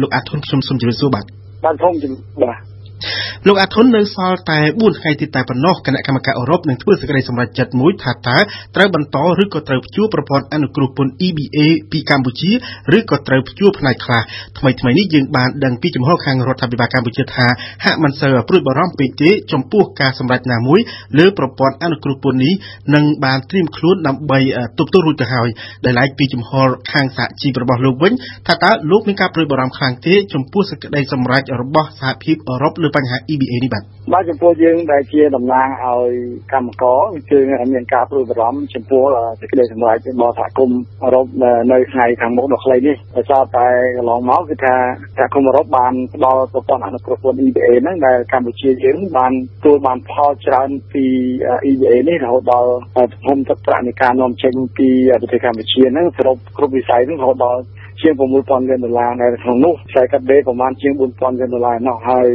លោកអាធុនខ្ញុំសូមជម្រាបសួរបាទបាទសូមជម្រាបបាទ លោកអាធុននៅសល់តែ4ថ្ងៃទៀតតែប៉ុណ្ណោះគណៈកម្មការអឺរ៉ុបនឹងធ្វើសេចក្តីសម្រេចចិត្តមួយថាតើត្រូវបន្តឬក៏ត្រូវព្យួរប្រព័ន្ធអនុគ្រោះពន្ធ EBA ពីកម្ពុជាឬក៏ត្រូវព្យួរផ្នែកខ្លះថ្មីថ្មីនេះយើងបានដឹងពីចំហខាងរដ្ឋាភិបាលកម្ពុជាថាហាក់មិនសូវព្រួយបារម្ភពេកទេចំពោះការសម្រេចណាមួយលើប្រព័ន្ធអនុគ្រោះពន្ធនេះនឹងបានត្រៀមខ្លួនដើម្បីទប់ទល់រួចទៅហើយដែលឡែកពីចំហខាងសហជីពរបស់លោកវិញថាតើលោកមានការព្រួយបារម្ភខ្លាំងទេចំពោះសេចក្តីសម្រេចរបស់សហភាពអឺរ៉ុបលើបញ្ហា EBA នេះបាទបាទចំពោះយើងដែលជាតំណាងឲ្យកម្មករគឺមានការព្រួយបារម្ភចំពោះសេចក្តីសម្រេចរបស់សហគមន៍អឺរ៉ុបនៅថ្ងៃខាងមុខដ៏ខ្លីនេះដោយសារតែកន្លងមកគឺថាសហគមន៍អឺរ៉ុបបានផ្ដល់ប្រព័ន្ធអនុគ្រោះពន្ធ EBA ហ្នឹងដែលកម្ពុជាយើងបានទទួលបានផលច្រើនពី EBA នេះរហូតដល់ទំហំទឹកប្រាក់នៃការនាំចេញពីប្រទេសកម្ពុជាហ្នឹងសរុបគ្រប់វិស័យហ្នឹងរហូតដល់ ជាង6000លានដុល្លារនៅក្នុងនោះខ្សែកាត់ដេរប្រមាណជាង4000លានដុល្លារនោះហើយ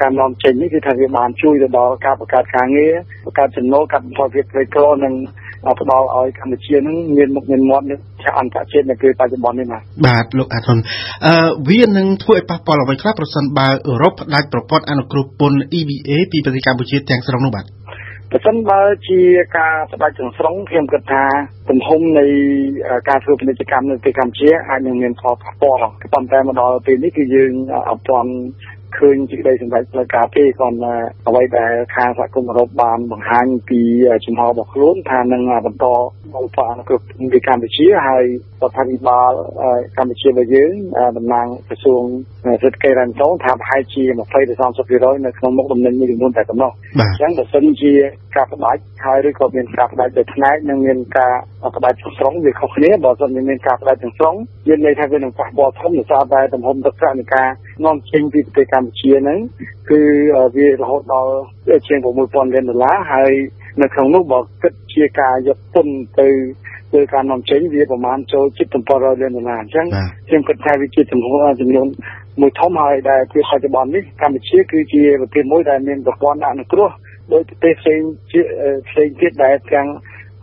ការនាំចេញនេះគឺថាវាបានជួយទៅដល់ការបង្កើតការងារបង្កើតចំណូលកាត់បន្ថយភាពក្រីក្រនិងផ្ដល់ឲ្យកម្ពុជានឹងមានមុខមានមាត់នៅឆាកអន្តរជាតិនៅពេលបច្ចុប្បន្ននេះបាទបាទលោកអាតុនអឺវានឹងធ្វើឲ្យប៉ះពាល់អ្វីខ្លះប្រសិនបើអឺរ៉ុបផ្ដាច់ប្រព័ន្ធអនុគ្រោះពន្ធ EBA ពីប្រទេសកម្ពុជាទាំងស្រុងនោះបាទ ប្រសិនបើជាការផ្ដាច់ទាំងស្រុងខ្ញុំគិតថាទំហំនៃការធ្វើពាណិជ្ជកម្មនៅប្រទេសកម្ពុជាអាចនឹងមានផលប៉ះពាល់ក៏ប៉ុន្តែមកដល់ពេលនេះគឺយើងអត់ទាន់ ឃើញសេចក្តីសម្រេចផ្លូវការទេគាត់អ្វីដែលខាងសហគមន៍អឺរ៉ុបបានបង្ហាញពីចំហរបស់ខ្លួនថានឹងបន្តមកផ្អាកគ្រប់ពីកម្ពុជាហើយរដ្ឋាភិបាលកម្ពុជារបស់យើងតំណាងក្រសួងសេដ្ឋកិច្ចរ៉ាន់តូនថាប្រហែលជា20ទៅ30%នៅក្នុងមុខដំណឹងមួយចំនួនតែប៉ុណ្ណោះអញ្ចឹងបើសិនជាការផ្ដាច់ហើយឬក៏មានការផ្ដាច់ដោយផ្នែកនិងមានការផ្ដាច់ទាំងស្រុងវាខុសគ្នាបើសិនជាមានការផ្ដាច់ទាំងស្រុងយើងនិយាយថាវានឹងប៉ះពាល់ធំដោយសារតែទំហំទឹកប្រាក់នៃការ នាំចេញពីប្រទេសកម្ពុជាហ្នឹងគឺវារហូតដល់ជាង6000លានដុល្លារហើយនៅក្នុងនោះបើគិតជាការយកទុនទៅធ្វើការនាំចេញវាប្រមាណចូលជិត700លានដុល្លារអញ្ចឹងខ្ញុំគិតថាវាជាចំនួនចំនួនមួយធំហើយដែលជាបច្ចុប្បន្ននេះកម្ពុជាគឺជាប្រទេសមួយដែលមានប្រព័ន្ធអនុគ្រោះដោយប្រទេសផ្សេងផ្សេងទៀតដែលទាំង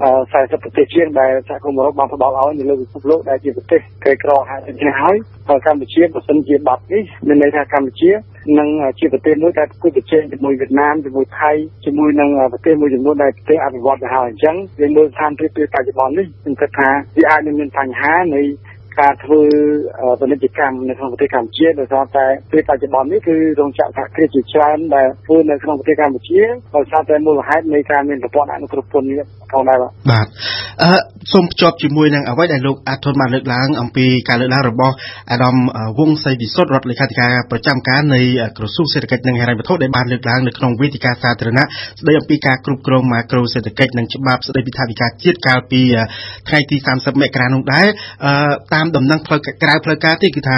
40ប្រទេសជាងដែលសហគមន៍អឺរ៉ុបបានផ្ដល់ឲ្យនៅលើពិភពលោកដែលជាប្រទេសក្រីក្រហើយដូច្នេះហើយកម្ពុជាបើសិនជាបាត់នេះមានន័យថាកម្ពុជានឹងជាប្រទេសមួយដែលគួរប្រជែងជាមួយវៀតណាមជាមួយថៃជាមួយនឹងប្រទេសមួយចំនួនដែលប្រទេសអភិវឌ្ឍទៅហើយអញ្ចឹងយើងមើលស្ថានភាពពេលបច្ចុប្បន្ននេះខ្ញុំគិតថាវាអាចនឹងមានបញ្ហានៃ ការធ្វើពាណិជ្ជកម្មនៅក្នុងប្រទេសកម្ពុជាដោយសារតែពេលបច្ចុប្បន្ននេះគឺរោងចក្រសហគ្រាសជាច្រើនដែលធ្វើនៅក្នុងប្រទេសកម្ពុជាដោយសារតែមូលហេតុនៃការមានប្រព័ន្ធអនុគ្រោះពន្ធនេះផងដែរបាទបាទអឺសូមភ្ជាប់ជាមួយនឹងអ្វីដែលលោកអាធនបានលើកឡើងអំពីការលើកឡើងរបស់អាដាមវងសីវិសុទ្ធរដ្ឋលេខាធិការប្រចាំការនៃក្រសួងសេដ្ឋកិច្ចនិងហិរញ្ញវត្ថុដែលបានលើកឡើងនៅក្នុងវេទិកាសាធារណៈស្ដីអំពីការគ្រប់គ្រងម៉ាក្រូសេដ្ឋកិច្ចនិងច្បាប់ស្ដីពីថាវិការជាតិកាលពីថ្ងៃទី30មករានោះដែរតាមដំណឹងផ្លូវក្រៅផ្លូវការទេគឺថា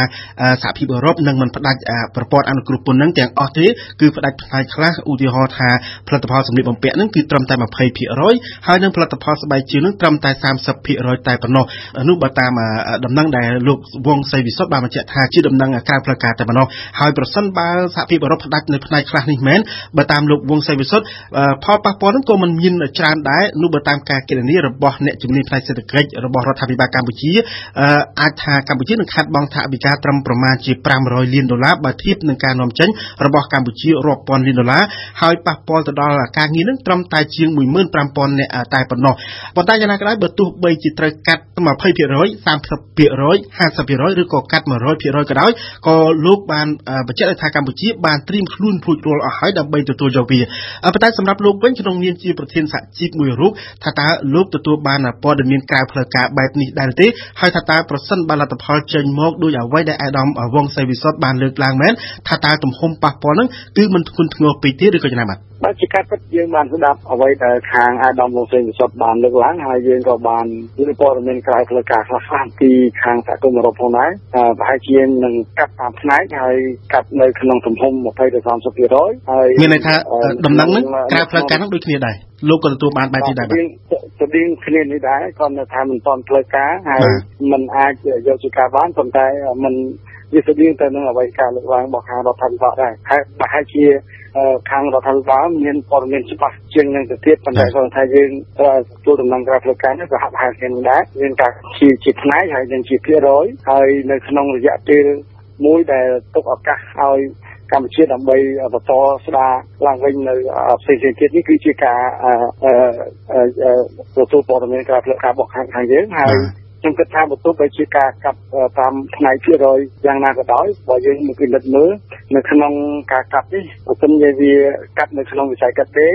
សហភាពអឺរ៉ុបនឹងមិនផ្ដាច់ប្រព័ន្ធអនុគ្រោះពន្ធនឹងទាំងអស់ទេគឺផ្ដាច់ផ្នែកខ្លះឧទាហរណ៍ថាផលិតផលសម្លៀកបំពាក់នឹងគឺត្រឹមតែ20%ហើយនឹងផលិតផលស្បែកជើងនឹងត្រឹមតែ30%តែប៉ុណ្ណោះនោះបើតាមដំណឹងដែលលោកវងសីវិសុទ្ធបានបញ្ជាក់ថាជាដំណឹងក្រៅផ្លូវការតែប៉ុណ្ណោះហើយប្រសិនបើសហភាពអឺរ៉ុបផ្ដាច់នៅផ្នែកខ្លះនេះមែនបើតាមលោកវងសីវិសុទ្ធផលប៉ះពាល់នឹងក៏មិនមានច្រើនដែរនោះបើតាមការគណនារបស់អ្នកជំនាញផ្នែកសេដ្ឋកិច្ចរបស់រដ្ឋាភិបាលកម្ពុជាអាចថាកម្ពុជានឹងខាត់បង់ថវិកាត្រឹមប្រមាណជា500លានដុល្លារបើធៀបនឹងការនាំចេញរបស់កម្ពុជារាប់ពាន់លានដុល្លារហើយប៉ះពាល់ទៅដល់ការងារនឹងត្រឹមតែជាង15000នាក់តែប៉ុណ្ណោះប៉ុន្តែយ៉ាងណាក៏ដោយបើទោះបីជាត្រូវកាត់20% 30% 50%ឬក៏កាត់100%ក៏ដោយក៏លោកបានបញ្ជាក់ថាកម្ពុជាបានត្រៀមខ្លួនរួចរាល់អស់ហើយដើម្បីទទួលយកវាប៉ុន្តែសម្រាប់លោកវិញក្នុងនាមជាប្រធានសហជីពមួយរូបថាតើលោកទទួលបានព័ត៌មានក្រៅផ្លូវការបែបនេះដែរទេហើយថាតើប្រសិនបើលទ្ធផលចេញមកដោយអ្វីដែលអាដាមវងសីវិសុទ្ធបានលើកឡើងមែនថាតើទំហំប៉ះពាល់នឹងគឺមិនធ្ងន់ធ្ងរពេកទេឬក៏យ៉ាងណាបាទបាទជាការពិតយើងបានស្ដាប់អ្វីដែលខាងអាដាមវងសីវិសុទ្ធបានលើកឡើងហើយយើងក៏បានយល់ព័ត៌មានក្រៅផ្លូវការខ្លះៗពីខាងសហគមន៍អឺរ៉ុបផងដែរប្រហែលជានឹងកាត់តាមផ្នែកហើយកាត់នៅក្នុងទំហំ20ទៅ30%ហើយមានន័យថាដំណឹងនឹងក្រៅផ្លូវការនឹងដូចគ្នាដែរលោកក៏ទទួលបានបែបនេះដែរបាទស្តៀងគ្នានេះដែរគាត់នៅថាមិនទាន់ផ្លូវការហើយมันអាចយកជាការបានប៉ុន្តែมันវាស្តៀងទៅនឹងអ្វីការលើកឡើងរបស់ខាងរដ្ឋាភិបាលដែរហើយប្រហែលជាខាងរដ្ឋាភិបាលមានព័ត៌មានច្បាស់ជាងនឹងទៅទៀតប៉ុន្តែគាត់ថាយើងទទួលដំណឹងក្រៅផ្លូវការនេះក៏ហាក់ហាក់គ្នាដែរមានការជាជាផ្នែកហើយនឹងជាភាគរយហើយនៅក្នុងរយៈពេលមួយដែលទុកឱកាសឲ្យកម្ពុជាដើម្បីបន្តស្ដារឡើងវិញនៅផ្សេងៗទៀតនេះគឺជាការទទួលព័ត៌មានការផ្លិតការរបស់ខាងយើងហើយ ខ្ញុំគិតថាបើទោះបីជាការកាត់តាមផ្នែកភាគរយយ៉ាងណាក៏ដោយបើយើងមកពិនិត្យមើលនៅក្នុងការកាត់នេះបើសិនជាវាកាត់នៅក្នុងវិស័យកាត់ទេ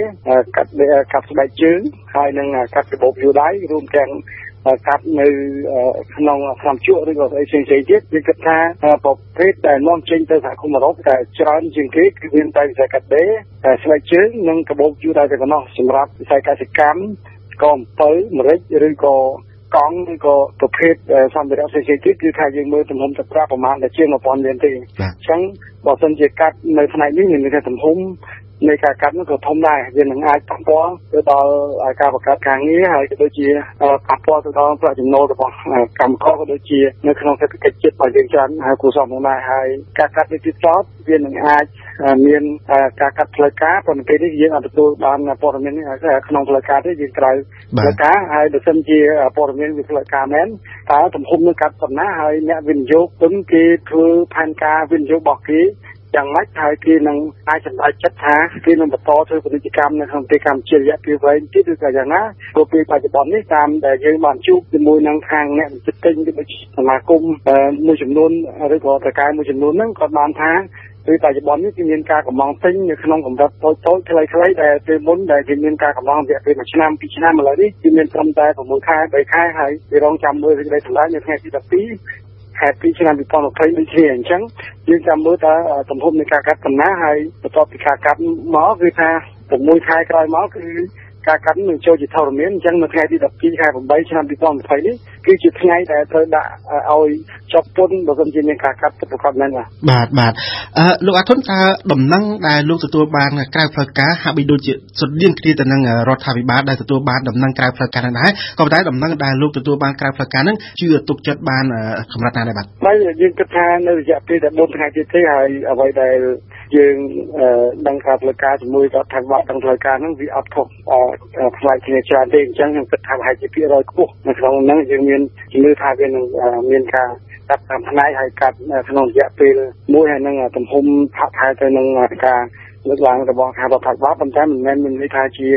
កាត់កាត់ស្បែកជើងហើយនឹងកាត់កាបូបយូរដៃរួមទាំងកាត់នៅក្នុងស្នាមជក់ឬក៏ស្អីផ្សេងៗទៀតយើងគិតថាប្រភេទដែលនាំចេញទៅសហគមន៍អឺរ៉ុបតែច្រើនជាងគេគឺមានតែវិស័យកាត់ដេរស្បែកជើងនិងកាបូបយូរដៃតែប៉ុណ្ណោះសម្រាប់វិស័យកសិកម្មក៏អំពៅម្រេចឬក៏ កង់ឬក៏ប្រភេទសម្ភារៈផ្សេងៗទៀតគឺថាយើងមើលទំហំទឹកប្រាក់ប្រមាណតែជាង1000លានទេអញ្ចឹងបើសិនជាកាត់នៅផ្នែកនេះមានន័យថាទំហំ នៃការកាត់នោះក៏ធំដែរវានឹងអាចប៉ះពាល់ទៅដល់ការបង្កើតការងារហើយក៏ដូចជាប៉ះពាល់ទៅដល់ប្រាក់ចំណូលរបស់កម្មករក៏ដូចជានៅក្នុងសេដ្ឋកិច្ចជាតិរបស់យើងច្រើនហើយគួរសមផងដែរហើយការកាត់នេះទៀតសោតវានឹងអាចមានការកាត់ផ្លូវការប៉ុន្តែពេលនេះយើងអត់ទទួលបានព័ត៌មានក្នុងផ្លូវការទេយើងត្រូវផ្លូវការហើយបើសិនជាព័ត៌មានវាផ្លូវការមែនតើទំហំនឹងកាត់ប៉ុណ្ណាហើយអ្នកវិនិយោគទុនគេធ្វើផែនការវិនិយោគរបស់គេ យ៉ាងម៉េចហើយគេនឹងអាចសម្រេចចិត្តថាគេនឹងបន្តធ្វើពាណិជ្ជកម្មនៅក្នុងប្រទេសកម្ពុជារយៈពេលវែងទៀតឬក៏យ៉ាងណាព្រោះពេលបច្ចុប្បន្ននេះតាមដែលយើងបានជួបជាមួយនឹងខាងអ្នកវិចិត្រទិញឬក៏សមាគមមួយចំនួនឬក៏ប្រការមួយចំនួនហ្នឹងគាត់បានថាគឺបច្ចុប្បន្ននេះគឺមានការកំងទិញនៅក្នុងកម្រិតតូចតូចខ្លីៗដែលពេលមុនដែលគេមានការកំងរយៈពេល1ឆ្នាំ2ឆ្នាំឥឡូវនេះគឺមានត្រឹមតែ6ខែ3ខែហើយវារងចាំមើលសេចក្តីសម្រេចនៅថ្ងៃទី12 ខែ2ឆ្នាំ2020ដូចគ្នាអញ្ចឹងយើងចាំមើលតើទំហំនៃការកាត់កំណាហើយបន្ទាប់ពីការកាត់មកគឺថា6ខែក្រោយមកគឺ ការកាត់នឹងចូលជាធរមានអញ្ចឹងនៅថ្ងៃទី12ខែ8ឆ្នាំ2020នេះគឺជាថ្ងៃដែលត្រូវដាក់ឲ្យចប់ពន្ធបើមិនជាមានការកាត់ទឹកប្រកបមែនបាទបាទបាទអឺលោកអាធុនតើដំណឹងដែលលោកទទួលបានក្រៅផ្លូវការហាក់បីដូចជាស្រដៀងគ្នាទៅនឹងរដ្ឋាភិបាលដែលទទួលបានដំណឹងក្រៅផ្លូវការហ្នឹងដែរក៏ប៉ុន្តែដំណឹងដែលលោកទទួលបានក្រៅផ្លូវការហ្នឹងជឿទុកចិត្តបានកម្រិតណាដែរបាទបាទយើងគិតថានៅរយៈពេលតែ4ថ្ងៃទៀតទេហើយអ្វីដែល យើងដឹងថាផ្លូវការជាមួយរដ្ឋាភិបាលទាំងផ្លូវការហ្នឹងវាអត់ខុសផ្នែកគ្នាច្រើនទេអញ្ចឹងខ្ញុំគិតថាប្រហែលជាភាគរយខ្ពស់នៅក្នុងហ្នឹងយើងមានជំនឿថាវានឹងមានការកាត់តាមផ្នែកហើយកាត់ក្នុងរយៈពេលមួយហើយនឹងទំហំផាក់ផែទៅនឹងការ លើកឡើងរបស់ខាងរដ្ឋាភិបាលប៉ុន្តែមិនមែនមានន័យថាជា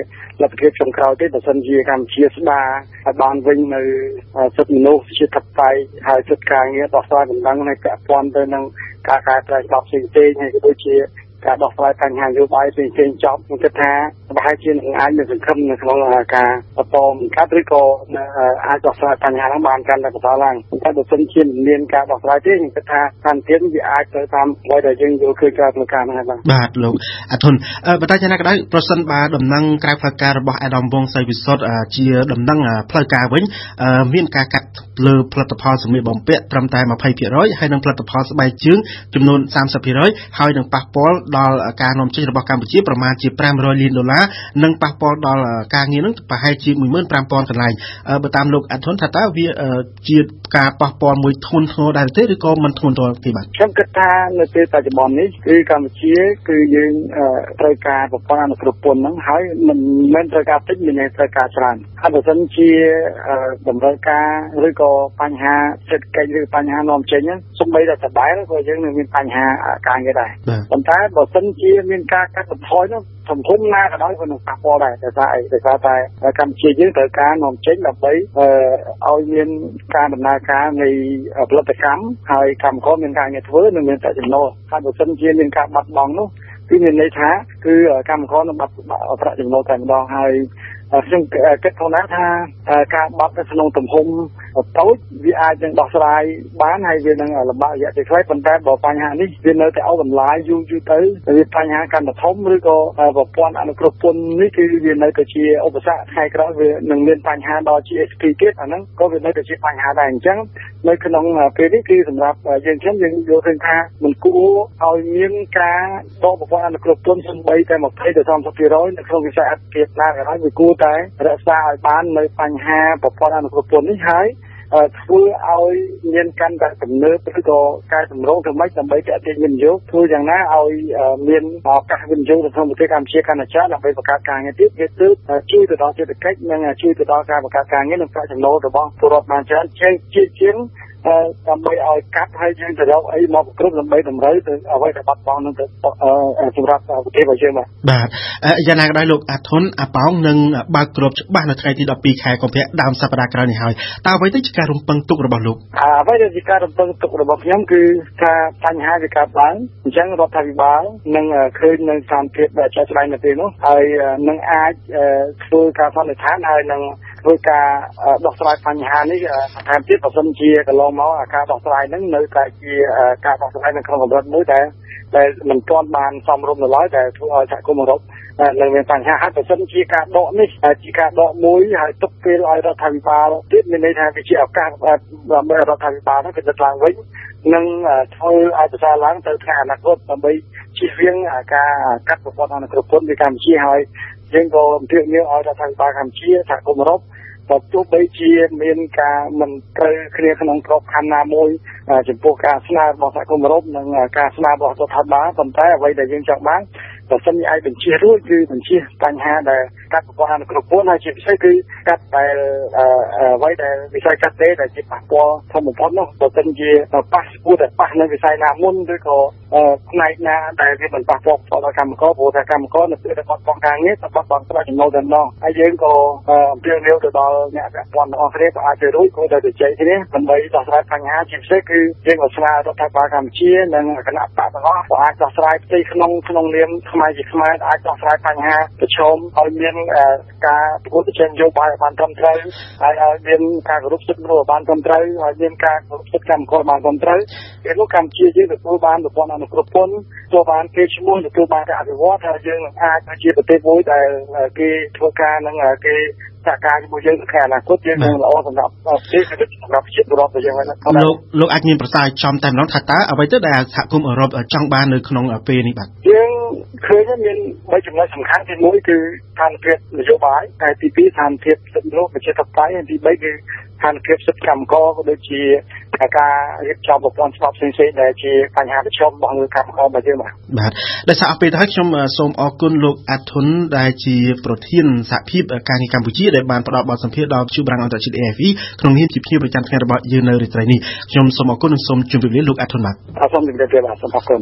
លទ្ធភាពចុងក្រោយទេបើសិនជាកម្ពុជាស្ដារឲ្យបានវិញនៅសិទ្ធិមនុស្សជាធិបតេយ្យហើយសិទ្ធិការងារដោះស្រាយបណ្ដឹងនៃពាក់ព័ន្ធទៅនឹងការកែប្រែច្បាប់ផ្សេងៗហើយក៏ដូចជា ការដោះស្រាយបញ្ហានយោបាយផ្សេងៗចប់ខ្ញុំគិតថាប្រហែលជានឹងអាចមានសង្ឃឹមនៅក្នុងការបន្តបង្កើតឬក៏អាចដោះស្រាយបញ្ហាហ្នឹងបានកាន់តែបន្តឡើងប៉ុន្តែបើសិនជាមិនមានការដោះស្រាយទេខ្ញុំគិតថាតាមទៀតវាអាចទៅតាមអ្វីដែលយើងយល់ឃើញក្រៅផ្លូវការហ្នឹងហើយបាទបាទលោកអធុនបើតែយ៉ាងណាក៏ដោយប្រសិនបើដំណឹងក្រៅផ្លូវការរបស់អាដាមវងសីវិសុទ្ធជាដំណឹងផ្លូវការវិញមានការកាត់ លើផលិតផលសម្លៀកបំពាក់ត្រឹមតែ20%ហើយនិងផលិតផលស្បែកជើងចំនួន30%ហើយនឹងប៉ះពាល់ដល់ការនាំចេញរបស់កម្ពុជាប្រមាណជា500លានដុល្លារនិងប៉ះពាល់ដល់ការងារនឹងប្រហែលជា15000កន្លែងបើតាមលោកអធុនថាតើវាជាការប៉ះពាល់មួយធ្ងន់ធ្ងរដែរទេឬក៏មិនធ្ងន់ធ្ងរទេបាទខ្ញុំគិតថានៅពេលបច្ចុប្បន្ននេះគឺកម្ពុជាគឺយើងត្រូវការប្រព័ន្ធអនុគ្រោះពន្ធហ្នឹងហើយមិនមែនត្រូវការតិចមានត្រូវការច្រើនហើយបើសិនជាតម្រូវការឬក៏បញ្ហាសេដ្ឋកិច្ចឬបញ្ហានាំចេញសូម្បីតែដដែលក៏យើងនឹងមានបញ្ហាការងារដែរប៉ុន្តែបើសិនជាមានការកាត់បន្ថយនោះសង្គមណាក៏ដោយក៏នឹងប៉ះពាល់ដែរតែថាអីដោយសារតែកម្ពុជាយើងត្រូវការនាំចេញដើម្បីឲ្យមានការដំណើរការនៃផលិតកម្មហើយកម្មករមានការងារធ្វើនិងមានតែចំណូលហើយបើសិនជាមានការបាត់បង់នោះគឺមានន័យថាគឺកម្មករនឹងបាត់ប្រាក់ចំណូលតែម្ដងហើយខ្ញុំគិតផងដែរថាការបាត់នៅក្នុងទំហំ តូចវាអាចនឹងដោះស្រាយបានហើយវានឹងលំបាករយៈពេលខ្លីប៉ុន្តែបើបញ្ហានេះវានៅតែអូសបន្លាយយូរយូរទៅវាបញ្ហាកាន់តែធំឬក៏ប្រព័ន្ធអនុគ្រោះពន្ធនេះគឺវានៅតែជាឧបសគ្គថ្ងៃក្រោយវានឹងមានបញ្ហាដល់ GSP ទៀតអាហ្នឹងក៏វានៅតែជាបញ្ហាដែរអញ្ចឹង នៅក្នុងពេលនេះគឺសម្រាប់យើងខ្ញុំយើងយល់ឃើញថាមិនគួរឲ្យមានការដកប្រព័ន្ធអនុគ្រោះពន្ធសំបីតែ20ទៅ30%នៅក្នុងវិស័យអតិថិជនណាក៏ដោយវាគួរតែរក្សាឲ្យបាននៅបញ្ហាប្រព័ន្ធអនុគ្រោះពន្ធនេះហើយ ធ្វើឲ្យមានកាន់តែទំនើបឬក៏កែតម្រង់ទៅម៉េចដើម្បីទាក់ទាញវិនិយោគធ្វើយ៉ាងណាឲ្យមានឱកាសវិនិយោគនៅក្នុងប្រទេសកម្ពុជាកាន់តែច្រើនដើម្បីបង្កើតការងារទៀតវាគឺជួយទៅដល់សេដ្ឋកិច្ចនិងជួយទៅដល់ការបង្កើតការងារនិងប្រាក់ចំណូលរបស់ពលរដ្ឋបានច្រើនជាជាជាង ដើម្បីឲ្យកាត់ហើយយើងទៅរកអីមកគ្រប់ដើម្បីតម្រូវទៅអ្វីដែលបាត់បង់នឹងទៅសម្រាប់ប្រទេសរបស់យើងបាទបាទយ៉ាងណាក៏ដោយលោកអាធុនអាប៉ោងនឹងបើកគ្របច្បាស់នៅថ្ងៃទី12ខែកុម្ភៈដើមសប្តាហ៍ក្រោយនេះហើយតើអ្វីទៅជាការរំពឹងទុករបស់លោកអ្វីដែលជាការរំពឹងទុករបស់ខ្ញុំគឺថាបញ្ហាវាកើតឡើងអញ្ចឹងរដ្ឋាភិបាលនឹងឃើញនៅស្ថានភាពដែលចាស់ស្ដែងនៅពេលនោះហើយនឹងអាចធ្វើការសន្និដ្ឋានហើយនឹង ធ្វើការដោះស្រាយបញ្ហានេះថែមទៀតបើសិនជាកន្លងមកការដោះស្រាយហ្នឹងនៅតែជាការដោះស្រាយនៅក្នុងកម្រិតមួយដែលដែលមិនទាន់បានសមរម្យនៅឡើយដែលធ្វើឲ្យសហគមន៍អឺរ៉ុបនៅមានបញ្ហាហើយបើសិនជាការដកនេះជាការដកមួយហើយទុកពេលឲ្យរដ្ឋាភិបាលទៀតមានន័យថាវាជាឱកាសដើម្បីរដ្ឋាភិបាលហ្នឹងពិនិត្យឡើងវិញនិងធ្វើឲ្យប្រសើរឡើងទៅថ្ងៃអនាគតដើម្បីជៀសវាងការកាត់ប្រព័ន្ធអនុគ្រោះពន្ធនៅកម្ពុជាហើយ យើងក៏អំពាវនាវឲ្យរដ្ឋាភិបាលកម្ពុជាសហគមន៍អឺរ៉ុបបើទោះបីជាមានការមិនត្រូវគ្នាក្នុងក្របខ័ណ្ឌណាមួយចំពោះការស្នើរបស់សហគមន៍អឺរ៉ុបនិងការស្នើរបស់រដ្ឋាភិបាលប៉ុន្តែអ្វីដែលយើងចង់បាន បើសិនជាអាចបញ្ជារួចគឺបញ្ជាបញ្ហាដែលកាត់ប្រព័ន្ធអនុគ្រោះពន្ធហើយជាពិសេសគឺកាត់ដែលអ្វីដែលវិស័យកាត់ដេរដែលជាប៉ះពាល់ធំបំផុតនោះបើសិនជាប៉ះគួរតែប៉ះនៅវិស័យណាមុនឬក៏ផ្នែកណាដែលវាមិនប៉ះពាល់ដល់កម្មករព្រោះថាកម្មករនៅពេលដែលបាត់បង់ការងារទៅបាត់បង់ប្រាក់ចំណូលតែម្ដងហើយយើងក៏អំពាវនាវទៅដល់អ្នកពាក់ព័ន្ធទាំងអស់គ្នាក៏អាចទៅរួចគួរតែជជែកគ្នាដើម្បីដោះស្រាយបញ្ហាជាពិសេសគឺយើងក៏ស្នើរដ្ឋាភិបាលកម្ពុជានិងគណៈបកទាំងអស់ក៏អាចដោះស្រាយផ្ទៃក្នុងក្នុងនាមខ្មែរជាខ្មែរអាចដោះស្រាយបញ្ហាប្រឈមឲ្យមានការប្រកួតប្រជែងនយោបាយបានត្រឹមត្រូវហើយឲ្យមានការគោរពសិទ្ធិមនុស្សបានត្រឹមត្រូវហើយមានការគោរពសិទ្ធិកម្មករបានត្រឹមត្រូវពេលនោះកម្ពុជាយើងទទួលបានប្រព័ន្ធអនុគ្រោះពន្ធទទួលបានគេឈ្មោះទទួលបានការអភិវឌ្ឍហើយយើងនឹងអាចជាប្រទេសមួយដែលគេធ្វើការនឹងគេ សហការជាមួយយើងក្នុងអនាគតយើងនឹងល្អសម្រាប់ប្រទេសសម្រាប់ជាតិរដ្ឋរបស់យើងហើយលោកលោកអាចមានប្រសាសន៍ចំតែម្ដងថាតើអ្វីទៅដែលសហគមន៍អឺរ៉ុបចង់បាននៅក្នុងពេលនេះបាទយើងឃើញមានបីចំណុចសំខាន់ទី1គឺស្ថានភាពនយោបាយហើយទី2ស្ថានភាពសិទ្ធិមនុស្សប្រជាធិបតេយ្យហើយទី3គឺ ស្ថានភាពសិទ្ធិកម្មករក៏ដូចជាការរៀបចំប្រព័ន្ធច្បាប់ផ្សេងៗដែលជាបញ្ហាប្រឈមរបស់លើកម្មកររបស់យើងបាទបាទដោយសារអពេលទៅហើយខ្ញុំសូមអរគុណលោកអាធុនដែលជាប្រធានសហភាពការងារកម្ពុជាដែលបានផ្ដល់បទសម្ភាសន៍ដល់ជួបប្រាំងអន្តរជាតិ AFE ក្នុងនាមជាភ្ញៀវប្រចាំថ្ងៃរបស់យើងនៅរាត្រីនេះខ្ញុំសូមអរគុណនិងសូមជម្រាបលាលោកអាធុនបាទសូមជម្រាបលាបាទសូមអរគុណ